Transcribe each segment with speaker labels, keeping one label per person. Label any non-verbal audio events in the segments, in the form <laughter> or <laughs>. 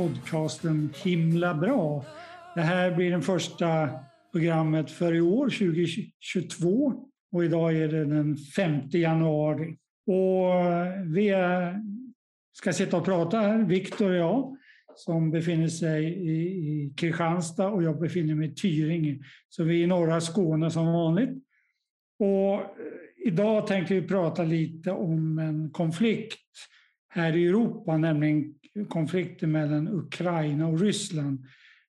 Speaker 1: podcasten Himla bra. Det här blir den första programmet för i år, 2022. Och idag är det den 5 januari. Och vi ska sitta och prata här, Viktor och jag, som befinner sig i Kristianstad och jag befinner mig i Tyringe. Så vi är i norra Skåne som vanligt. Och idag tänkte vi prata lite om en konflikt här i Europa, nämligen konflikten mellan Ukraina och Ryssland.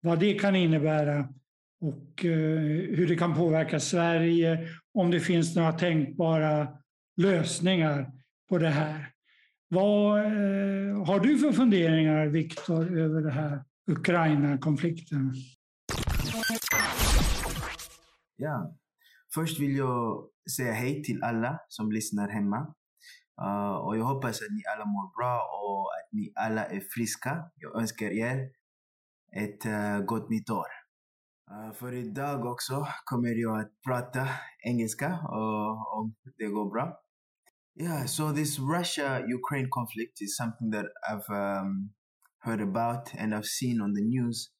Speaker 1: Vad det kan innebära och eh, hur det kan påverka Sverige, om det finns några tänkbara lösningar på det här. Vad eh, har du för funderingar, Viktor, över den här Ukraina-konflikten?
Speaker 2: Ja, först vill jag säga hej till alla som lyssnar hemma. Uh, och jag hoppas att ni alla mår bra och att ni alla är friska. Jag önskar er ett uh, gott nytt år. Uh, för idag också kommer jag att prata engelska om det går bra. Yeah, so this Russia-Ukraine conflict is something that I've um, heard about and I've seen on the news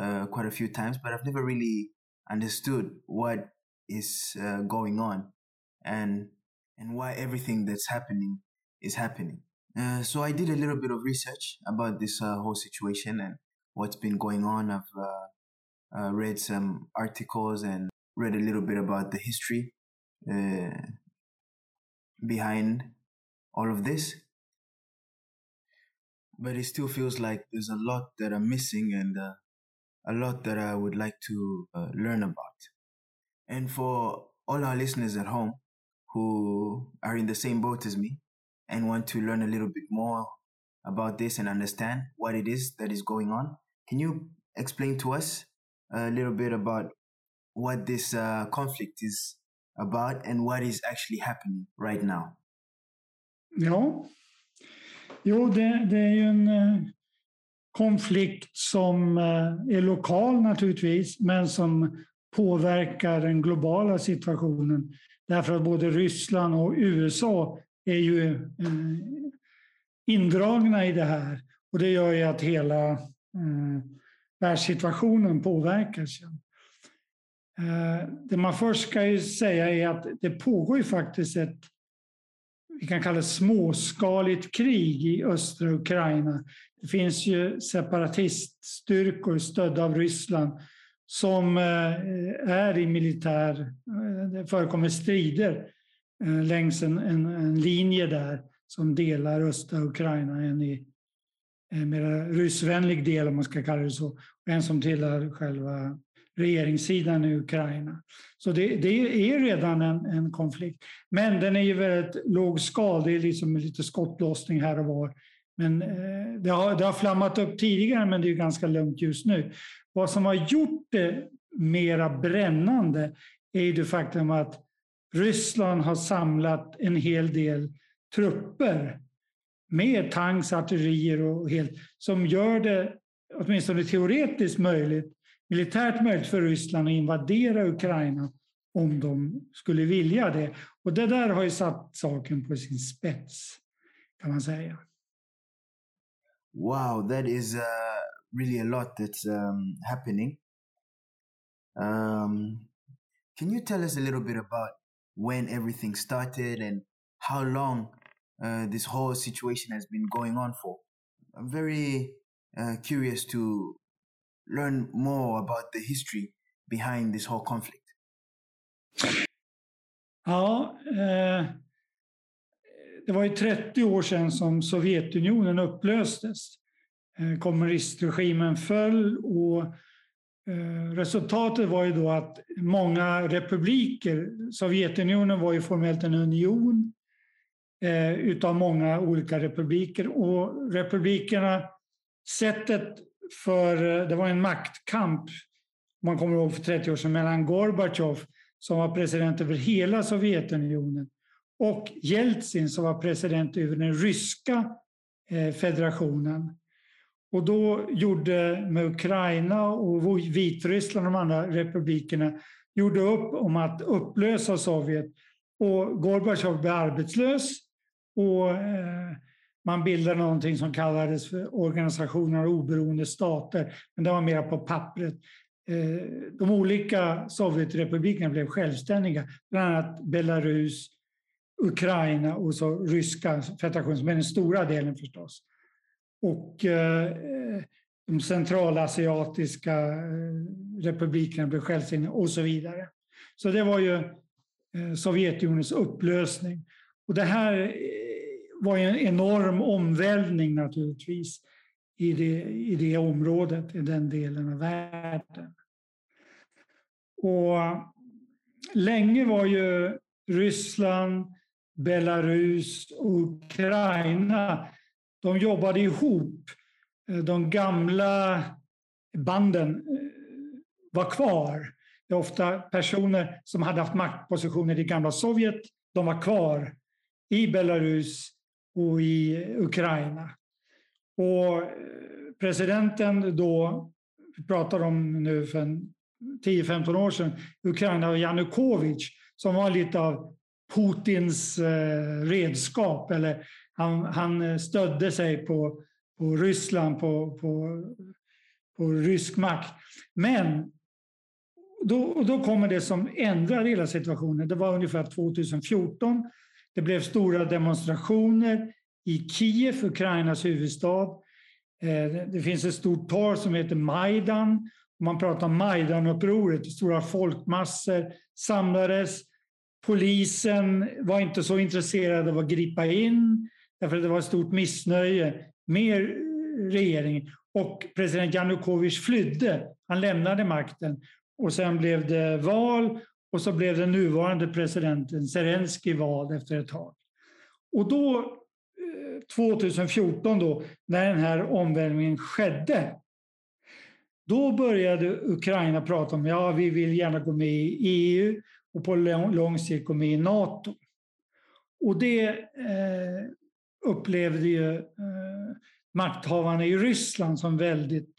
Speaker 2: uh, quite a few times, but I've never really understood what is uh, going on and and why everything that's happening is happening. Uh, so I did a little bit of research about this uh, whole situation and what's been going on. I've uh, uh, read some articles and read a little bit about the history uh, behind all of this. But it still feels like there's a lot that I'm missing and uh, a lot that I would like to learn about. And for all our listeners at home, who are in the same boat as me and want to learn a little bit more about this and understand what it is that is going on. Can you explain to us a little bit about what this uh, conflict is about and what is actually happening right now?
Speaker 1: Ja, jo, det, det är ju en eh, konflikt som eh, är lokal naturligtvis, men som påverkar den globala situationen. Därför att både Ryssland och USA är ju eh, indragna i det här. Och det gör ju att hela eh, världssituationen påverkas. Eh, det man först ska säga är att det pågår ju faktiskt ett vi kan kalla det småskaligt krig i östra Ukraina. Det finns ju separatiststyrkor stödda av Ryssland som eh, är i militär, eh, det förekommer strider eh, längs en, en, en linje där som delar östra Ukraina, en i en mer ryssvänlig del om man ska kalla det så, och en som tillhör själva regeringssidan i Ukraina. Så det, det är redan en, en, konflikt. Men den är ju väldigt låg skal, det är liksom lite skottlossning här och var. Men eh, det, har, det har flammat upp tidigare men det är ganska lugnt just nu. Vad som har gjort det mera brännande är det faktum att Ryssland har samlat en hel del trupper med tanks, artillerier och helt, som gör det åtminstone teoretiskt möjligt, militärt möjligt för Ryssland att invadera Ukraina om de skulle vilja det. Och det där har ju satt saken på sin spets, kan man säga.
Speaker 2: Wow, that is a really a lot that's um, happening. Um, can you tell us a little bit about when everything started and how long uh, this whole situation has been going on for? I'm very uh, curious to learn more about the history behind this whole conflict.
Speaker 1: Ja, eh, det var ju 30 år sedan som Sovjetunionen upplöstes. Eh, Kommunistregimen föll och eh, resultatet var ju då att många republiker, Sovjetunionen var ju formellt en union eh, utav många olika republiker och republikerna, sättet för, det var en maktkamp, man kommer ihåg för 30 år sedan, mellan Gorbatjov som var president över hela Sovjetunionen och Jeltsin som var president över den ryska federationen. Och då gjorde med Ukraina och Vitryssland och de andra republikerna gjorde upp om att upplösa Sovjet. Och Gorbatjov blev arbetslös och eh, man bildade någonting som kallades för Organisationen av oberoende stater, men det var mer på pappret. Eh, de olika Sovjetrepublikerna blev självständiga, bland annat Belarus, Ukraina och så ryska federationen, som är den stora delen förstås. Och eh, de centralasiatiska eh, republikerna blev självständiga och så vidare. Så det var ju eh, Sovjetunionens upplösning. Och det här var en enorm omvälvning naturligtvis i det, i det området, i den delen av världen. Och länge var ju Ryssland, Belarus och Ukraina, de jobbade ihop. Eh, de gamla banden eh, var kvar. Det är ofta personer som hade haft maktpositioner i gamla Sovjet, de var kvar i Belarus och i Ukraina. Och eh, presidenten då, vi pratar om nu för 10-15 år sedan, Ukraina Janukovic, som var lite av Putins redskap. Eller han, han eh, stödde sig på, på Ryssland, på, på, på rysk makt. Men då, då kommer det som ändrar hela situationen. Det var ungefär 2014 det blev stora demonstrationer i Kiev, Ukrainas huvudstad. Eh, det finns ett stort torg som heter Majdan. Man pratar om Majdanupproret, stora folkmassor samlades. Polisen var inte så intresserad av att gripa in därför att det var ett stort missnöje med regeringen. Och president Janukovic flydde. Han lämnade makten och sen blev det val och så blev den nuvarande presidenten Zelensky vald efter ett tag. Och då, eh, 2014 då, när den här omvälvningen skedde, då började Ukraina prata om ja, vi vill gärna gå med i EU och på lång sikt gå med i NATO. Och det eh, upplevde ju eh, makthavarna i Ryssland som väldigt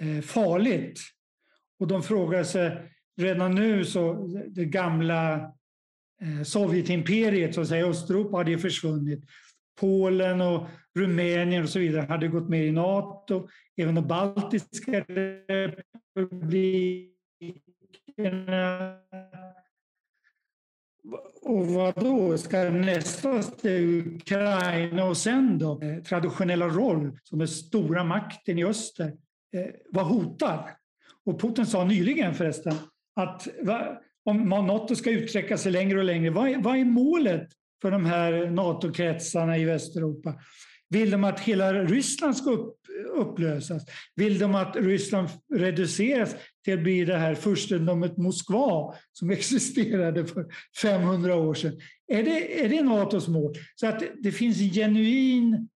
Speaker 1: eh, farligt. Och de frågade sig, redan nu så det gamla eh, Sovjetimperiet, så att säga, Östeuropa hade ju försvunnit. Polen och Rumänien och så vidare hade gått med i Nato. Även de baltiska republikerna. Och vad då? Ska nästa steg Ukraina och sen då eh, traditionella roll som den stora makten i öster eh, var hotad? Och Putin sa nyligen förresten att om Nato ska utsträcka sig längre och längre, vad är, vad är målet för de här NATO-kretsarna i Västeuropa? Vill de att hela Ryssland ska upp, upplösas? Vill de att Ryssland reduceras till att bli det här furstendömet Moskva som <laughs> existerade för 500 år sedan? Är det, är det Natos mål? Så att det, finns en genuin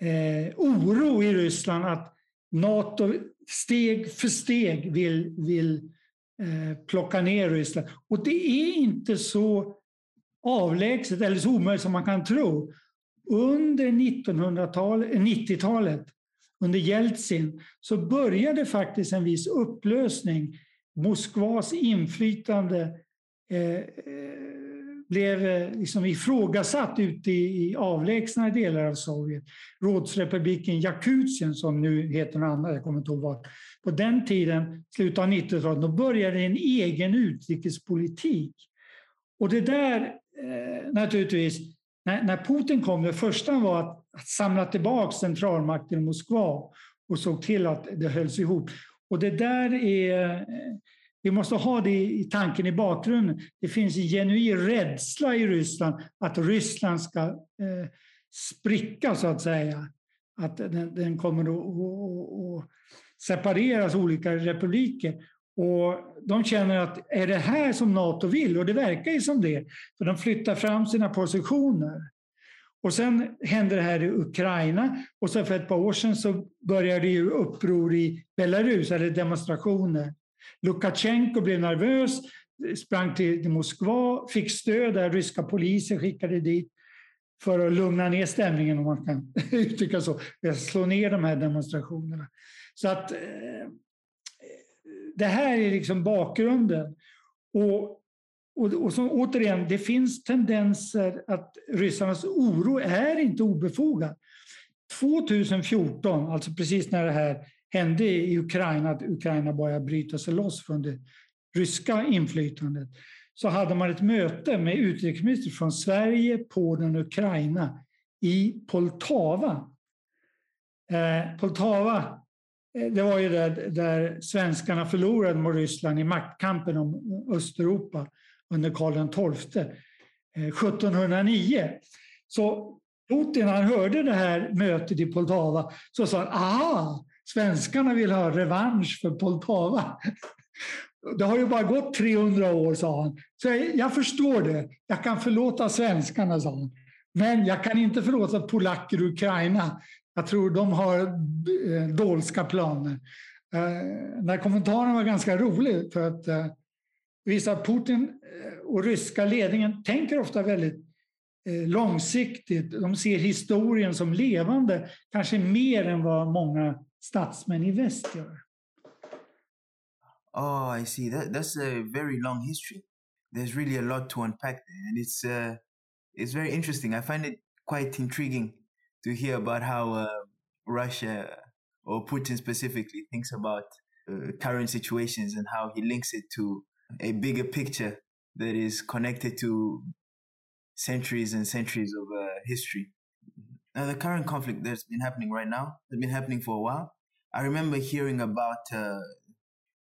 Speaker 1: eh, oro i Ryssland att Nato steg för steg vill, vill Eh, plocka ner Ryssland. Och det är inte så avlägset eller så omöjligt som man kan tro. Under 90-talet, eh, under Jeltsin, så började faktiskt en viss upplösning. Moskvas inflytande eh, eh blev eh, liksom ifrågasatt ute i, i avlägsna delar av Sovjet. Rådsrepubliken Jakutien, som nu heter något annat, jag kommer inte ihåg vad. På den tiden, slutet av 90-talet, då började en egen utrikespolitik. Och det där, eh, naturligtvis, när, när, Putin kom, det första var att, att samla tillbaka centralmakten i Moskva och såg till att det hölls ihop. Och det där är vi måste ha det i tanken i bakgrunden. Det finns en genuin rädsla i Ryssland att Ryssland ska eh, spricka, så att säga. Att den, den kommer att, separeras olika republiker. Och de känner att är det här som Nato vill? Och det verkar ju som det. För de flyttar fram sina positioner. Och sen hände det här i Ukraina och så för ett par år sedan så började ju uppror i Belarus, eller demonstrationer. Lukasjenko blev nervös, sprang till Moskva, fick stöd där ryska poliser skickade dit för att lugna ner stämningen om man kan <laughs> uttrycka så, slå ner de här demonstrationerna. Så att eh, det här är liksom bakgrunden. Och och, och så, återigen, det finns tendenser att ryssarnas oro är inte obefogad. 2014, alltså precis när det här hände i Ukraina, att Ukraina började bryta sig loss från det ryska inflytandet, så hade man ett möte med utrikesminister från Sverige, Polen och Ukraina i Poltava. Eh, Poltava, Eh, det var ju där, där svenskarna förlorade mot Ryssland i maktkampen om Östeuropa under Karl XII eh, 1709. Så Putin, han hörde det här mötet i Poltava, så sa han, aha, svenskarna vill ha revansch för Poltava. <laughs> Det har ju bara gått 300 år, sa han. Så jag, jag förstår det. Jag kan förlåta svenskarna, sa han. Men jag kan inte förlåta polacker och Ukraina. Jag tror de har eh, dolska planer. Eh, den här kommentaren var ganska rolig för att eh, visa att Putin och ryska ledningen tänker ofta väldigt långsiktigt. De ser historien som levande, kanske mer än vad många statsmän i väst gör.
Speaker 2: Oh, I see. That that's a very long history. There's really a lot to unpack there, and it's uh, it's very interesting. I find it quite intriguing to hear about how uh, Russia or Putin specifically thinks about uh, current situations and how he links it to a bigger picture that is connected to centuries and centuries of uh, history. Now, the current conflict that's been happening right now has been happening for a while. I remember hearing about uh,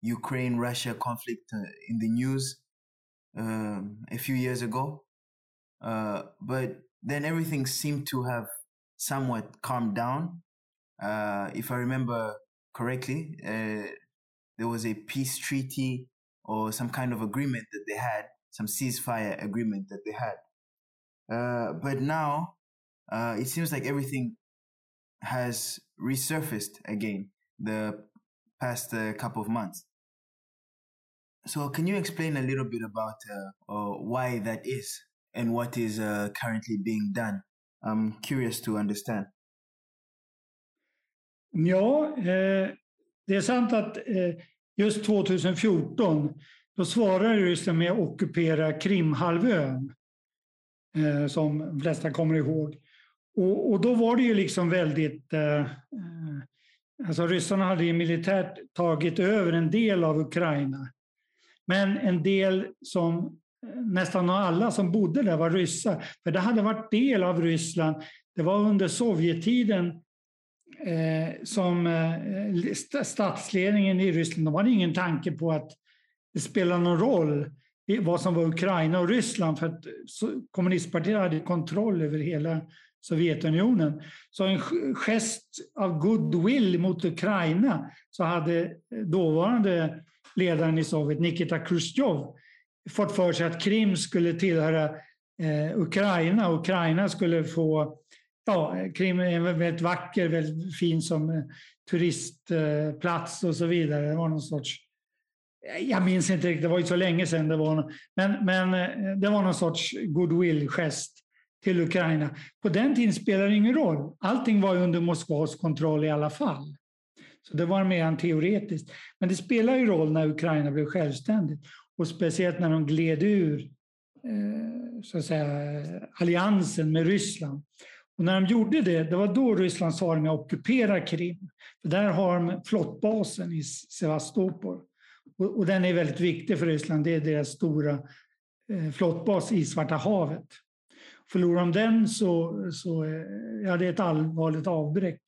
Speaker 2: Ukraine Russia conflict uh, in the news um, a few years ago. Uh, but then everything seemed to have somewhat calmed down. Uh, if I remember correctly, uh, there was a peace treaty or some kind of agreement that they had, some ceasefire agreement that they had. Uh, but now uh, it seems like everything has resurfaced again the past couple of months. So, can you explain a little bit about uh, uh, why that is and what is uh, currently being done? I'm curious to understand.
Speaker 1: Ja, eh, det är sant att eh, just 2014 då svarade Ryssland med att ockupera Krimhalvön, eh, som de flesta kommer ihåg. Och, och, då var det ju liksom väldigt... Eh, eh, alltså ryssarna hade ju militärt tagit över en del av Ukraina. Men en del som, nästan alla som bodde där var ryssar. För det hade varit del av Ryssland. Det var under Sovjettiden eh, som eh, statsledningen i Ryssland, de hade ingen tanke på att det spelar någon roll vad som var Ukraina och Ryssland för att kommunistpartiet hade kontroll över hela Sovjetunionen. Så en gest av goodwill mot Ukraina så hade eh, dåvarande ledaren i Sovjet, Nikita Khrushchev, fått för sig att Krim skulle tillhöra eh, Ukraina. Ukraina skulle få... Ja, Krim är väldigt vacker, väldigt fin som eh, turistplats eh, och så vidare. Det var någon sorts... Eh, jag minns inte riktigt, det var ju så länge sedan det var. Men, men eh, det var någon sorts goodwill-gest till Ukraina. På den tiden spelade det ingen roll. Allting var under Moskvas kontroll i alla fall. Så det var mer än teoretiskt. Men det spelar ju roll när Ukraina blev självständigt och speciellt när de gled ur eh, så att säga, alliansen med Ryssland. Och när de gjorde det, det var då Ryssland svarade med att ockupera Krim. För där har de flottbasen i Sevastopol. Och, och den är väldigt viktig för Ryssland. Det är deras stora eh, flottbas i Svarta havet. Förlorar de den så, så eh, ja, det är ett allvarligt avbräck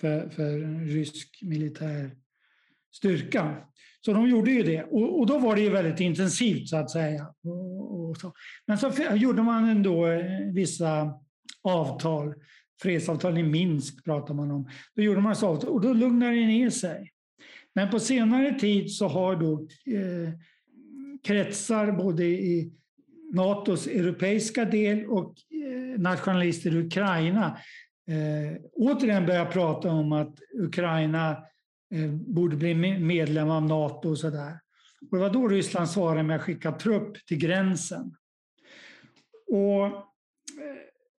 Speaker 1: för, för rysk militär styrka. Så de gjorde ju det. Och, och, då var det ju väldigt intensivt så att säga. Och, och så. Men så gjorde man ändå eh, vissa avtal. Fredsavtal i Minsk pratar man om. Då gjorde man så avtal och då lugnade det ner sig. Men på senare tid så har då eh, kretsar både i Natos europeiska del och eh, nationalister i Ukraina eh, återigen börjat prata om att Ukraina Eh, borde bli medlem av Nato och sådär. Och det var då Ryssland svarade med att skicka trupp till gränsen. Och eh,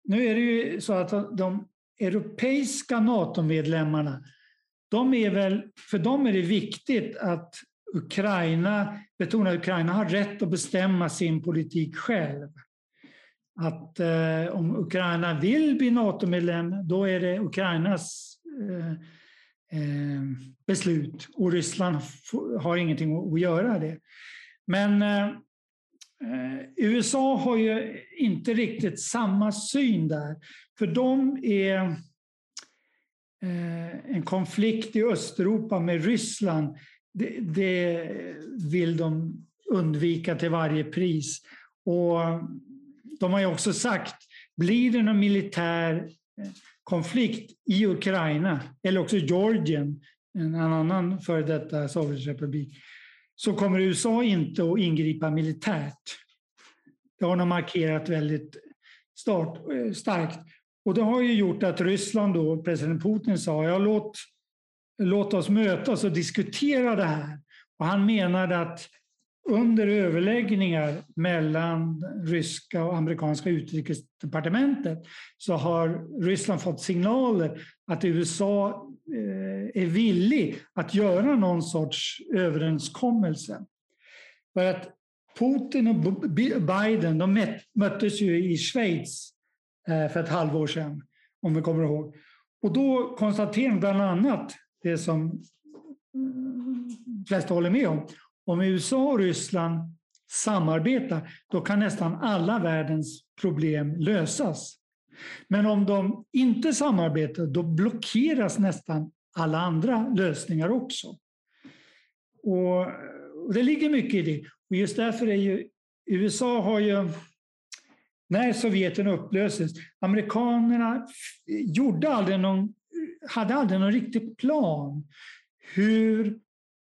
Speaker 1: nu är det ju så att de europeiska NATO-medlemmarna, de är väl, för dem är det viktigt att Ukraina, betonar att Ukraina har rätt att bestämma sin politik själv. Att eh, om Ukraina vill bli NATO-medlem, då är det Ukrainas eh, eh, beslut och Ryssland har ingenting att göra det. Men eh, eh, USA har ju inte riktigt samma syn där, för de är eh, en konflikt i Östeuropa med Ryssland det, det, vill de undvika till varje pris. Och de har ju också sagt, blir det någon militär eh, konflikt i Ukraina eller också Georgien, en annan före detta Sovjetrepublik, så kommer USA inte att ingripa militärt. Det har de markerat väldigt start, eh, starkt. Och det har ju gjort att Ryssland då, president Putin sa, ja låt låt oss mötas och diskutera det här. Och han menade att under överläggningar mellan ryska och amerikanska utrikesdepartementet så har Ryssland fått signaler att USA eh, är villig att göra någon sorts överenskommelse. För att Putin och Biden de möttes ju i Schweiz eh, för ett halvår sedan, om vi kommer ihåg. Och då konstaterade bland annat det som de flesta håller med om. Om USA och Ryssland samarbetar, då kan nästan alla världens problem lösas. Men om de inte samarbetar, då blockeras nästan alla andra lösningar också. Och, det ligger mycket i det. Och just därför är ju USA har ju, när Sovjeten upplöstes, amerikanerna gjorde aldrig någon hade aldrig någon riktig plan hur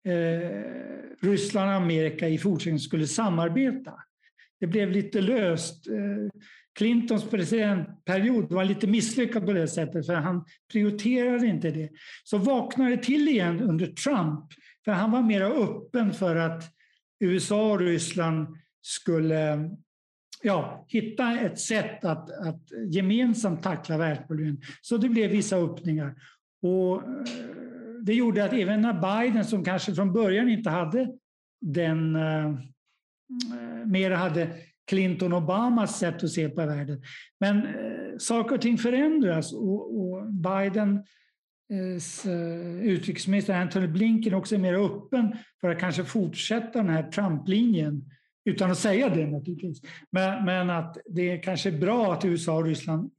Speaker 1: Eh, Ryssland och Amerika i fortsättningen skulle samarbeta. Det blev lite löst. Eh, Clintons presidentperiod var lite misslyckad på det sättet, för han prioriterade inte det. Så vaknade det till igen under Trump, för han var mer öppen för att USA och Ryssland skulle ja, hitta ett sätt att, att gemensamt tackla världsproblemen. Så det blev vissa öppningar. Och eh, det gjorde att även när Biden, som kanske från början inte hade den, eh, eh mer hade Clinton-Obamas sätt att se på världen. Men eh, saker och ting förändras och, och Bidens eh, eh, utrikesminister Antony Blinken också är mer öppen för att kanske fortsätta den här Trump-linjen utan att säga det naturligtvis. Men, men att det är kanske är bra att USA och Ryssland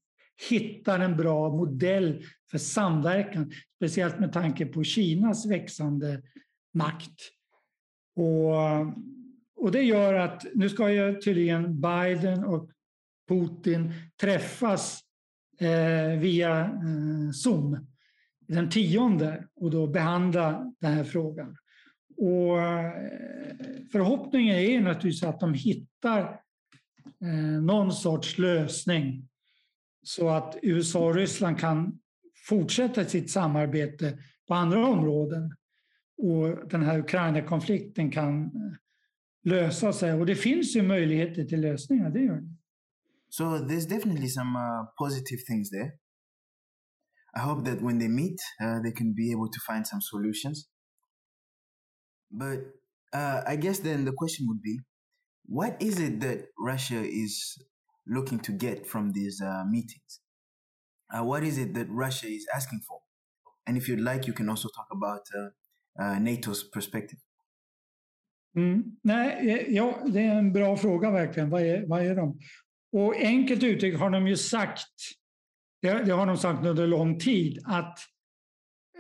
Speaker 1: hittar en bra modell för samverkan, speciellt med tanke på Kinas växande makt. Och, och det gör att nu ska ju tydligen Biden och Putin träffas eh, via eh, Zoom den tionde och då behandla den här frågan. Och eh, förhoppningen är naturligtvis att de hittar eh, någon sorts lösning så att USA och Ryssland kan sitt samarbete på andra områden och den här Ukraina-konflikten kan eh, lösa sig. Och det finns ju möjligheter till lösningar, det gör det.
Speaker 2: So there's definitely some uh, positive things there. I hope that when they meet, uh, they can be able to find some solutions. But uh, I guess then the question would be, what is it that Russia is looking to get from these uh, meetings? Uh, what is it that Russia is asking for? And if you'd like, you can also talk about uh, uh, NATO's perspective.
Speaker 1: Mm. Nej, eh, ja, det är en bra fråga verkligen. Vad är, vad är de? Och enkelt uttryckt har de ju sagt, det, det har de sagt under lång tid, att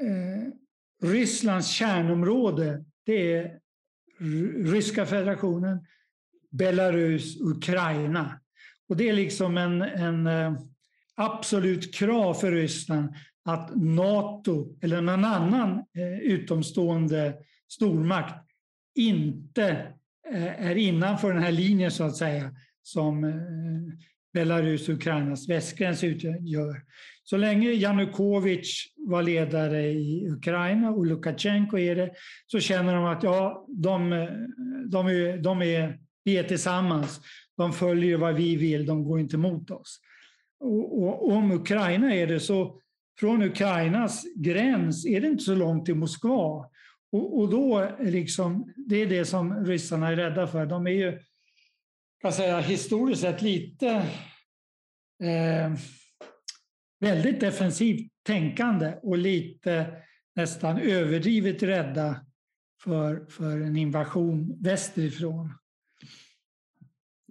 Speaker 1: eh, Rysslands kärnområde det är Ryska federationen, Belarus, Ukraina. Och det är liksom en, en eh, absolut krav för Ryssland att Nato eller någon annan eh, utomstående stormakt inte eh, är innanför den här linjen så att säga som eh, Belarus och Ukrainas västgräns utgör. Så länge Janukovic var ledare i Ukraina och Lukasjenko är det, så känner de att ja, de, de, är, de är, vi är tillsammans. De följer vad vi vill, de går inte mot oss. Och, och om Ukraina är det så, från Ukrainas gräns är det inte så långt till Moskva. Och, och då liksom, det är det som ryssarna är rädda för. De är ju, kan säga, historiskt sett lite eh, väldigt defensivt tänkande och lite nästan överdrivet rädda för, för en invasion västerifrån.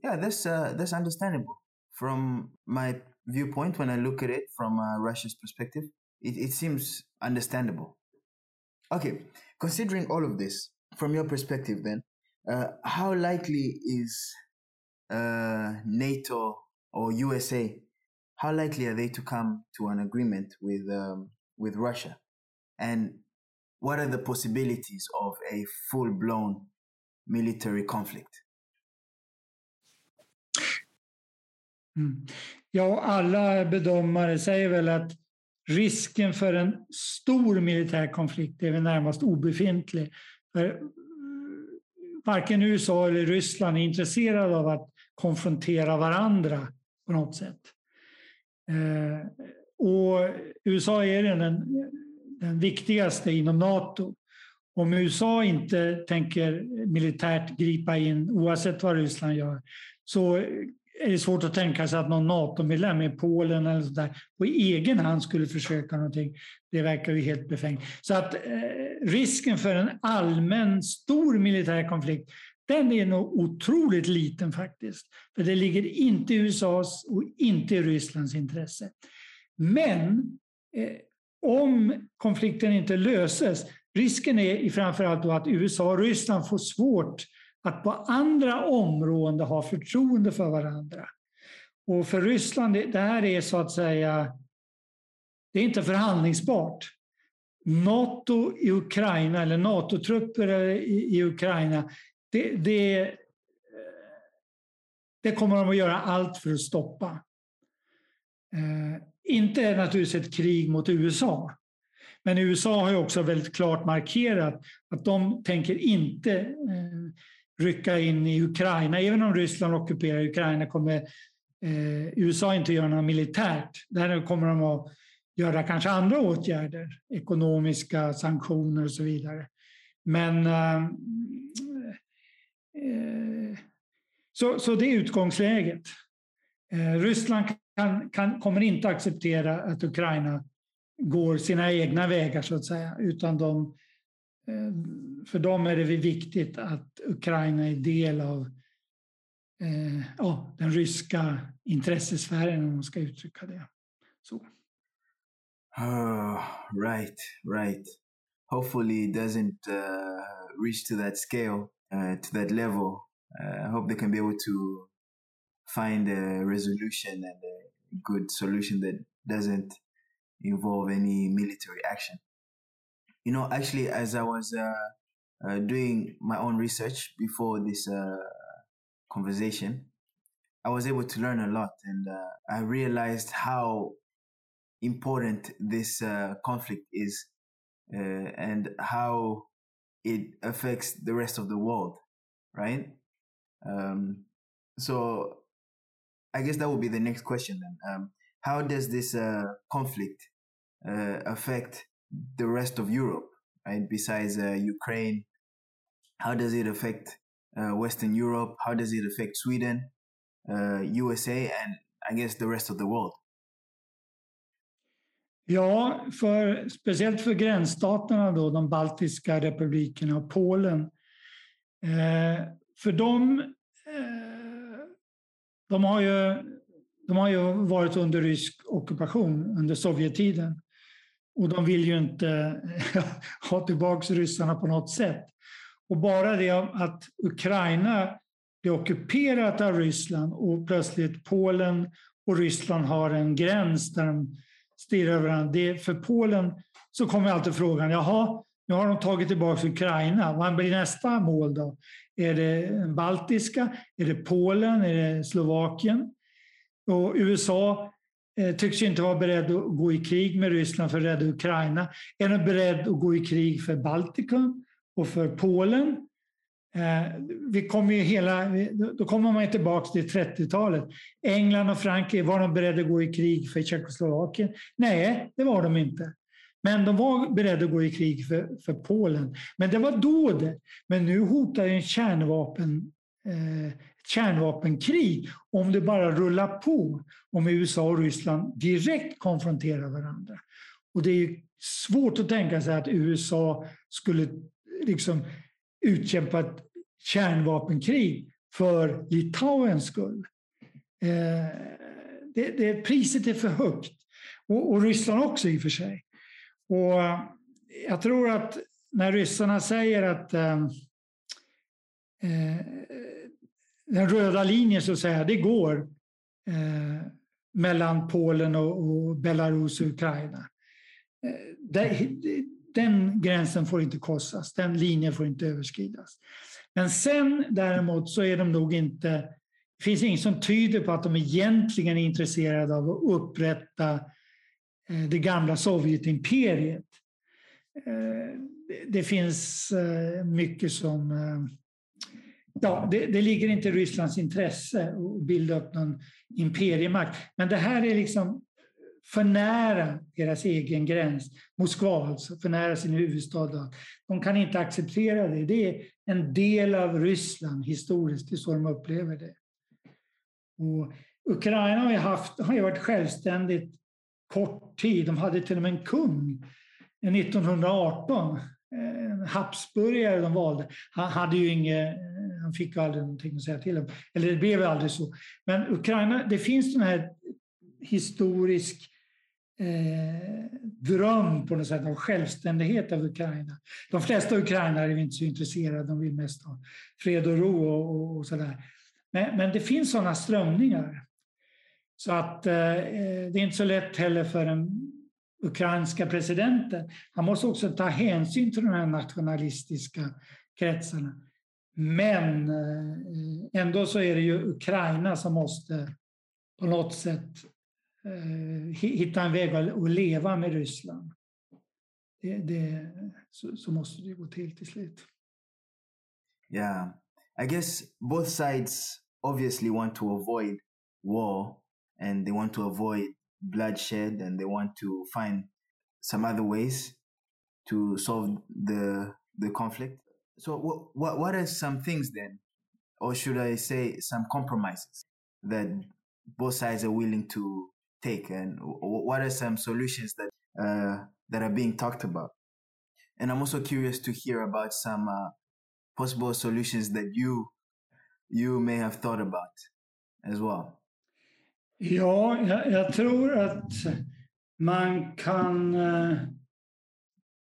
Speaker 2: Yeah, that's uh, that's understandable from my viewpoint when I look at it from uh, Russia's perspective. It, it seems understandable. Okay, considering all of this from your perspective, then, uh, how likely is uh, NATO or USA? How likely are they to come to an agreement with um, with Russia? And what are the possibilities of a full blown military conflict?
Speaker 1: Mm. Ja, alla bedömare säger väl att risken för en stor militär konflikt är väl närmast obefintlig. För eh, varken USA eller Ryssland är intresserade av att konfrontera varandra på något sätt. Eh, och USA är den, den viktigaste inom Nato. Om USA inte tänker militärt gripa in, oavsett vad Ryssland gör, så är det svårt att tänka sig att någon NATO-medlem i Polen eller sådär på egen hand skulle försöka någonting. Det verkar ju helt befängt. Så att eh, risken för en allmän stor militär konflikt den är nog otroligt liten faktiskt. För det ligger inte i USAs och inte i Rysslands intresse. Men eh, om konflikten inte löses, risken är framförallt då att USA och Ryssland får svårt att på andra områden ha förtroende för varandra. Och för Ryssland, det här är så att säga, det är inte förhandlingsbart. Nato i Ukraina, eller NATO-trupper i, Ukraina, det, det, det kommer de att göra allt för att stoppa. Eh, inte naturligtvis ett krig mot USA. Men USA har ju också väldigt klart markerat att de tänker inte eh, rycka in i Ukraina. Även om Ryssland ockuperar Ukraina kommer eh, USA inte göra något militärt. Där kommer de att göra kanske andra åtgärder, ekonomiska sanktioner och så vidare. Men eh, eh, så, så det är utgångsläget. Eh, Ryssland kan, kan, kommer inte acceptera att Ukraina går sina egna vägar så att säga, utan de Eh, för dem är det viktigt att Ukraina är del av eh, ja, den ryska intressesfären om man ska uttrycka det så.
Speaker 2: Oh, right, right. Hopefully it doesn't uh, reach to that scale, uh, to that level. Uh, I hope they can be able to find a resolution and a good solution that doesn't involve any military action. You know, actually, as I was uh, uh, doing my own research before this uh, conversation, I was able to learn a lot, and uh, I realized how important this uh, conflict is, uh, and how it affects the rest of the world, right? Um, so, I guess that would be the next question then. Um, how does this conflict affect the rest of Europe, right? Besides uh, Ukraine, how does it affect uh, Western Europe? How does it affect Sweden, USA, uh, and I guess the rest of the world?
Speaker 1: Ja, för, speciellt för gränsstaterna då, de baltiska republikerna och Polen. Eh, för dem, eh, de, har ju, de har ju varit under rysk ockupation under Sovjettiden. Och de vill ju inte <laughs> ha tillbaka ryssarna på något sätt. Och bara det att Ukraina blir ockuperat av Ryssland och plötsligt Polen och Ryssland har en gräns där de stirrar varandra. Det, för Polen så kommer alltid frågan, jaha, nu har de tagit tillbaka Ukraina. Vad blir nästa mål då? Är det baltiska? Är det Polen? Är det Slovakien? Och USA Eh, tycks tycks inte vara beredd att gå i krig med Ryssland för att rädda Ukraina. Är de beredd att gå i krig för Baltikum och för Polen? Eh, vi kommer ju hela, då kommer man tillbaka till 30-talet. England och Frankrike, var de beredda att gå i krig för Tjeckoslovakien? Nej, det var de inte. Men de var beredda att gå i krig för, för Polen. Men det var då det. Men nu hotar en kärnvapen, eh, kärnvapenkrig om det bara rullar på. Om USA och Ryssland direkt konfronterar varandra. Och det är svårt att tänka sig att USA skulle liksom utkämpa ett kärnvapenkrig för Litauens skull. Eh, det, det, priset är för högt. Och, och Ryssland också i och för sig. Och eh, jag tror att när ryssarna säger att eh, eh den röda linjen så att säga, det går eh, mellan Polen och, och, Belarus och Ukraina. Eh, det, den gränsen får inte korsas, den linjen får inte överskridas. Men sen däremot så är de nog inte, det finns inget som tyder på att de egentligen är intresserade av att upprätta eh, det gamla Sovjetimperiet. Eh, det finns eh, mycket som... Ja, det, det ligger inte i Rysslands intresse att bilda upp någon imperiemakt. Men det här är liksom för nära deras egen gräns, Moskva alltså, för nära sin huvudstad. De kan inte acceptera det. Det är en del av Ryssland historiskt, det är så de upplever det. Och Ukraina har ju, haft, har ju varit självständigt kort tid. De hade till och med en kung 1918. En Habsburgare de valde. Han, hade ju inget, eh, han fick ju aldrig någonting att säga till om. Eller det blev aldrig så. Men Ukraina, det finns den här historisk eh, dröm på något sätt av självständighet av Ukraina. De flesta ukrainare är inte så intresserade, de vill mest ha fred och ro och, och sådär. Men, men, det finns sådana strömningar. Så att eh, eh det är inte så lätt heller för en ukrainska presidenten. Han måste också ta hänsyn till de här nationalistiska kretsarna. Men eh, ändå så är det ju Ukraina som måste på något sätt eh, hitta en väg att leva med Ryssland. Det, det, så, så måste det gå till till slut.
Speaker 2: Yeah, I guess both sides obviously want to avoid war and they want to avoid bloodshed and they want to find some other ways to solve the the conflict. So what what what are some things then, or should I say some compromises that both sides are willing to take? And what are some solutions that uh, that are being talked about? And i'm also curious to hear about some uh, possible solutions that you you may have thought about as well
Speaker 1: Ja, jag, jag tror att man kan eh,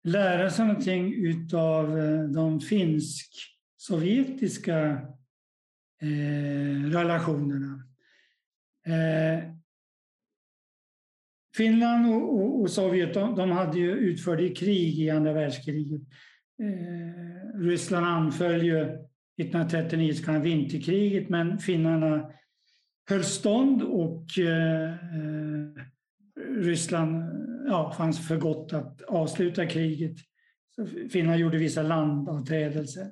Speaker 1: lära sig någonting utav eh, de finsk-sovjetiska eh, relationerna. Finland och, och, och Sovjet de, de, hade ju utförde krig i andra världskriget. Ryssland anföll ju 1939 så kallade vinterkriget men finnarna höll stånd och eh, eh, Ryssland ja, fanns för gott att avsluta kriget. Så Finland gjorde vissa landavträdelser.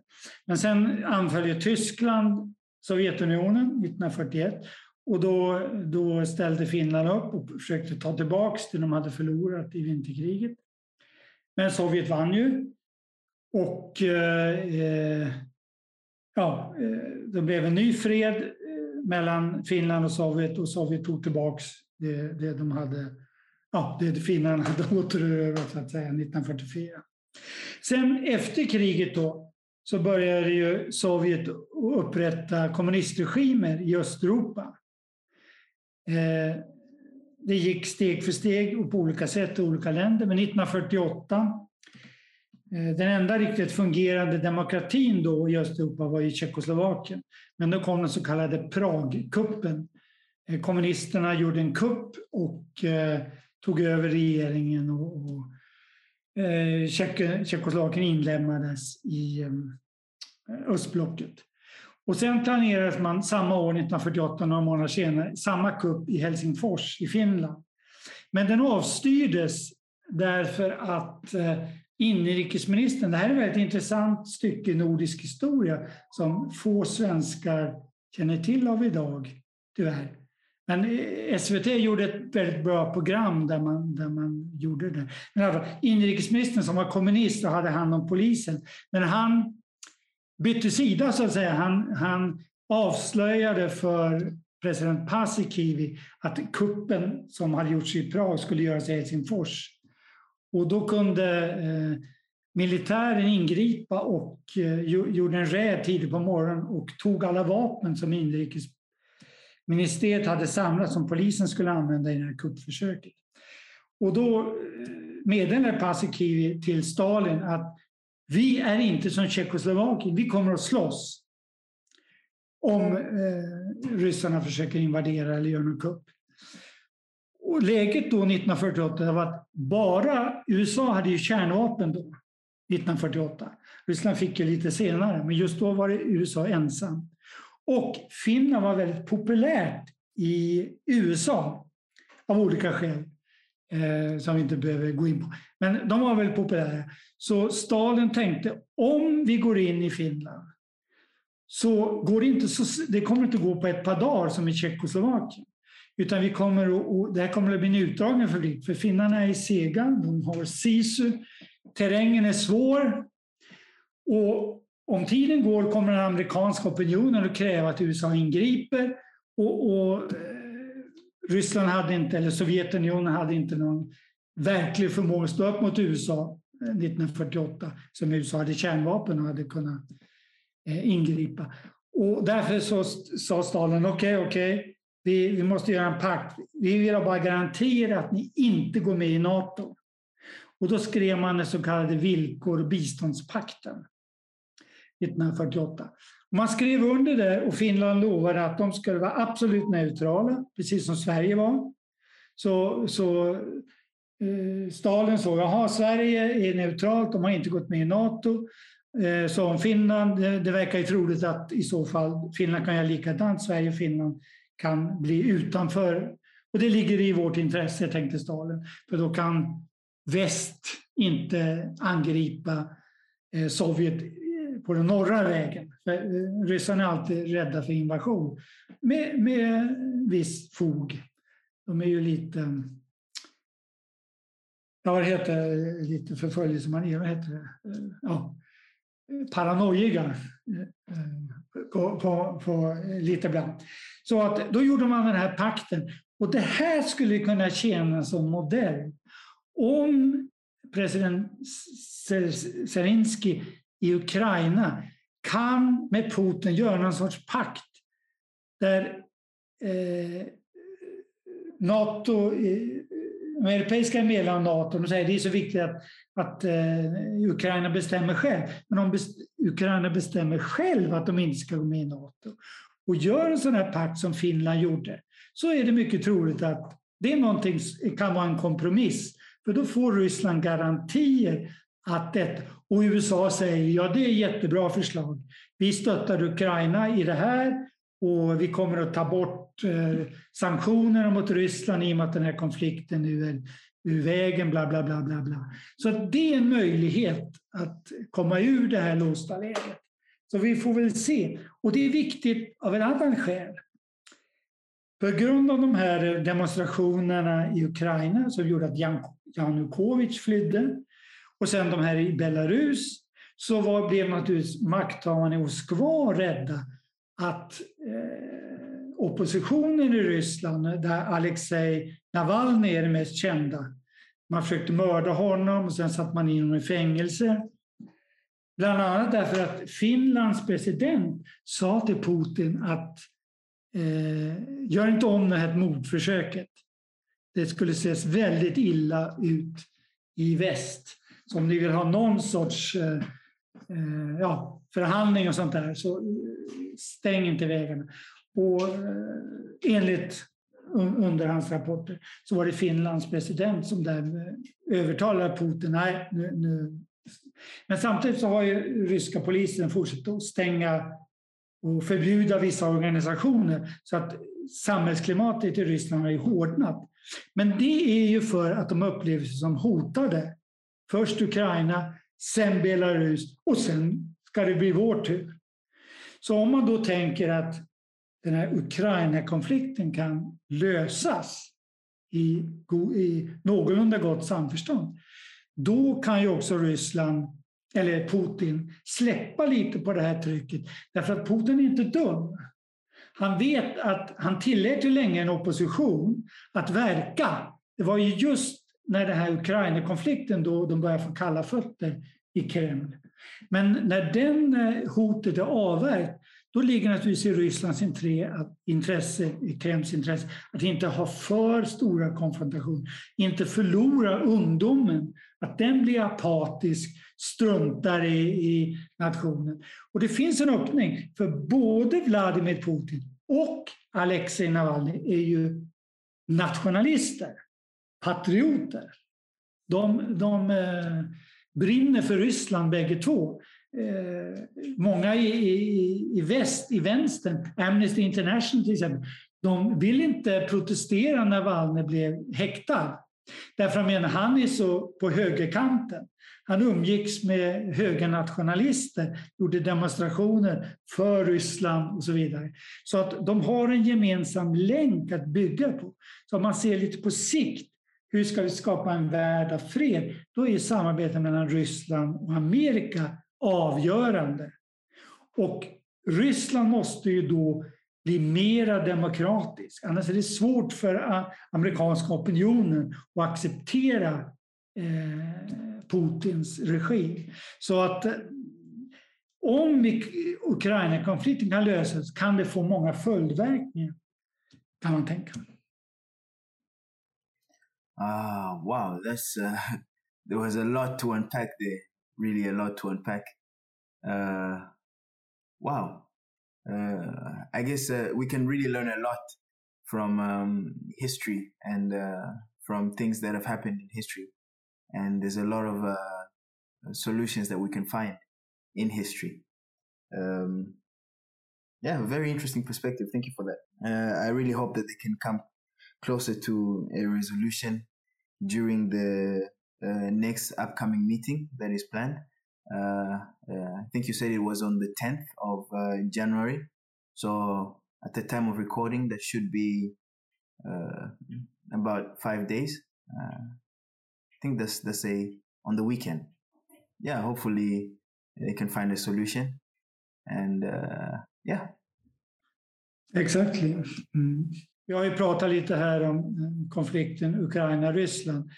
Speaker 1: Men sen anföll ju Tyskland Sovjetunionen 1941 och då, då ställde Finland upp och försökte ta tillbaka det de hade förlorat i vinterkriget. Men Sovjet vann ju. Och eh, eh ja, eh, det blev en ny fred mellan Finland och Sovjet och Sovjet tog tillbaka det, det de hade, ja, det finnarna hade <laughs> återerövrat så att säga 1944. Sen efter kriget då så började ju Sovjet upprätta kommunistregimer i Östeuropa. Eh, det gick steg för steg och på olika sätt i olika länder. Men 1948, Eh, den enda riktigt fungerande demokratin då i Östeuropa var i Tjeckoslovakien. Men då kom den så kallade Pragkuppen. Eh, kommunisterna gjorde en kupp och eh, tog över regeringen och, Tjeckoslovakien inlämnades i östblocket. Och sen planerades man samma år, 1948, några månader senare, samma kupp i Helsingfors i Finland. Men den avstyrdes därför att inrikesministern, det här är ett väldigt intressant stycke nordisk historia som få svenskar känner till av idag, tyvärr. Men eh, SVT gjorde ett väldigt bra program där man, där man gjorde det. Men alltså, inrikesministern som var kommunist och hade hand om polisen, men han bytte sida så att säga. Han, han avslöjade för president Paasikivi att kuppen som hade gjorts i Prag skulle göras i Helsingfors. Och då kunde eh, militären ingripa och eh, gjorde en räd tidigt på morgonen och tog alla vapen som inrikesministeriet hade samlat som polisen skulle använda i det här kuppförsöket. Och då eh, meddelade Paasikivi till Stalin att vi är inte som Tjeckoslovakien, vi kommer att slåss om eh, ryssarna försöker invadera eller göra någon kupp. Och läget då 1948 var att bara USA hade ju kärnvapen då, 1948. Ryssland fick ju lite senare, men just då var det USA ensam. Och Finland var väldigt populärt i USA av olika skäl eh, som vi inte behöver gå in på. Men de var väldigt populära. Så Stalin tänkte om vi går in i Finland så går det inte så, det kommer inte gå på ett par dagar som i Tjeckoslovakien. Utan vi kommer att, det här kommer att bli en utdragen konflikt för finnarna är sega, de har sisu, terrängen är svår och om tiden går kommer den amerikanska opinionen att kräva att USA ingriper och, och eh, Ryssland hade inte, eller Sovjetunionen hade inte någon verklig förmåga att stå upp mot USA eh, 1948 som USA hade kärnvapen och hade kunnat eh, ingripa. Och därför så sa Stalin, okej, okay, okej, okay, vi, vi måste göra en pakt. Vi vill bara garantera att ni inte går med i NATO. Och då skrev man den så kallade villkor och biståndspakten 1948. Man skrev under det och Finland lovade att de skulle vara absolut neutrala, precis som Sverige var. Så, så eh, Stalin såg, jaha, Sverige är neutralt, de har inte gått med i NATO. Eh, så om Finland, det, det verkar ju troligt att i så fall Finland kan göra likadant, Sverige och Finland kan bli utanför. Och det ligger i vårt intresse, tänkte Stalin, för då kan väst inte angripa eh, Sovjet eh, på den norra vägen. För eh, ryssarna är alltid rädda för invasion, med, med viss fog. De är ju lite... Ja, vad heter det? Lite förföljelsemanier, vad heter det? Ja, paranoiga på, på, på eh, lite ibland. Så att då gjorde man den här pakten. Och det här skulle kunna tjäna som modell. Om president Zelensky i Ukraina kan med Putin göra någon sorts pakt där eh, Nato, eh, de europeiska medlemmarna av Nato de säger att det är så viktigt att, att eh, Ukraina bestämmer själv. Men om Ukraina bestämmer själv att de inte ska gå med i Nato och gör en sån här pakt som Finland gjorde så är det mycket troligt att det är någonting, kan vara en kompromiss. För då får Ryssland garantier att det, och USA säger ja det är jättebra förslag. Vi stöttar Ukraina i det här och vi kommer att ta bort eh, sanktionerna mot Ryssland i och med att den här konflikten nu är ur vägen, bla bla bla. bla, bla. Så det är en möjlighet att komma ur det här låsta läget. Så vi får väl se. Och det är viktigt av en annan skäl. På grund av de här demonstrationerna i Ukraina som gjorde att Janukovic flydde och sen de här i Belarus så var, blev naturligtvis makthavarna i Moskva rädda att eh, oppositionen i Ryssland, där Alexej Navalny är den mest kända, man försökte mörda honom och sen satte man in honom i fängelse. Bland annat därför att Finlands president sa till Putin att eh, gör inte om det här mordförsöket. Det skulle ses väldigt illa ut i väst. Så om ni vill ha någon sorts eh, eh ja, förhandling och sånt där så eh, stäng inte vägarna. Och eh, enligt underhandsrapporter så var det Finlands president som där eh, övertalade Putin. Nej, nu, nu. Men samtidigt så har ju ryska polisen fortsatt att stänga och förbjuda vissa organisationer så att samhällsklimatet i Ryssland har ju hårdnat. Men det är ju för att de upplever sig som hotade. Först Ukraina, sen Belarus och sen ska det bli vår tur. Så om man då tänker att den här Ukraina-konflikten kan lösas i, i någorlunda gott samförstånd, då kan ju också Ryssland, eller Putin, släppa lite på det här trycket. Därför att Putin är inte dum. Han vet att han tillät ju länge en opposition att verka. Det var ju just när den här Ukraina-konflikten då de började få kalla fötter i Kreml. Men när den eh, hotet är avvärjt, då ligger naturligtvis i Rysslands intresse, i Kremls intresse, att inte ha för stora konfrontationer, inte förlora ungdomen, att den blir apatisk, struntar i, i nationen. Och det finns en öppning, för både Vladimir Putin och Alexej Navalny är ju nationalister, patrioter. De, de eh, brinner för Ryssland bägge två. Eh, många i, i, i väst, i vänstern, Amnesty International till exempel, de vill inte protestera när Wallner blev häktad. Därför att menar, han är så på högerkanten. Han umgicks med högernationalister, gjorde demonstrationer för Ryssland och så vidare. Så att de har en gemensam länk att bygga på. Så om man ser lite på sikt, hur ska vi skapa en värld av fred? Då är samarbetet mellan Ryssland och Amerika avgörande. Och Ryssland måste ju då bli mera demokratisk. Annars är det svårt för amerikanska opinionen att acceptera eh, Putins regim. Så att eh, om Ukraina-konflikten kan lösas kan det få många följdverkningar, kan man tänka.
Speaker 2: Ah, wow, that's uh, <laughs> there was a lot to unpack there. Really, a lot to unpack. Uh, wow, uh, I guess uh, we can really learn a lot from um, history and uh, from things that have happened in history. And there's a lot of uh, solutions that we can find in history. Um, yeah, very interesting perspective. Thank you for that. Uh, I really hope that they can come closer to a resolution during the next upcoming meeting that is planned. Uh, uh, I think you said it was on the 10th of uh, January. So at the time of recording, that should be about five days. I think that's that's a on the weekend. Yeah, hopefully they can find a solution. And yeah.
Speaker 1: Exactly. Mm. Vi har ju pratat lite här om konflikten Ukraina-Ryssland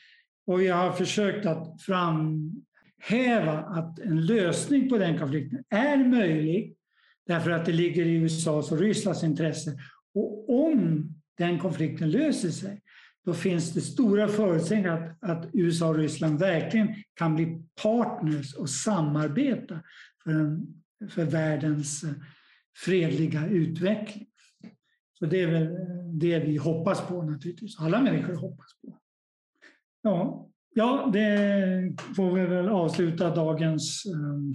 Speaker 1: och vi har försökt att framhäva att en lösning på den konflikten är möjlig därför att det ligger i USAs och Rysslands intresse. Och om den konflikten löser sig, då finns det stora förutsättningar att, att USA och Ryssland verkligen kan bli partners och samarbeta för, en, för världens eh, fredliga utveckling. Så det är väl eh, det vi hoppas på naturligtvis. Alla människor hoppas på. Ja, Ja, det får vi väl avsluta dagens ehm,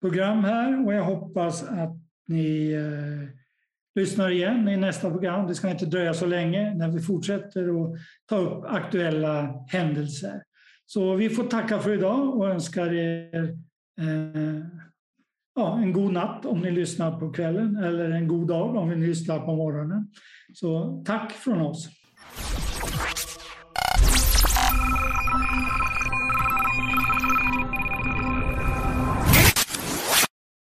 Speaker 1: program här och jag hoppas att ni eh, lyssnar igen i nästa program. Det ska inte dröja så länge när vi fortsätter att ta upp aktuella händelser. Så vi får tacka för idag och önskar er eh, ja, en god natt om ni lyssnar på kvällen eller en god dag om ni lyssnar på morgonen. Så tack från oss.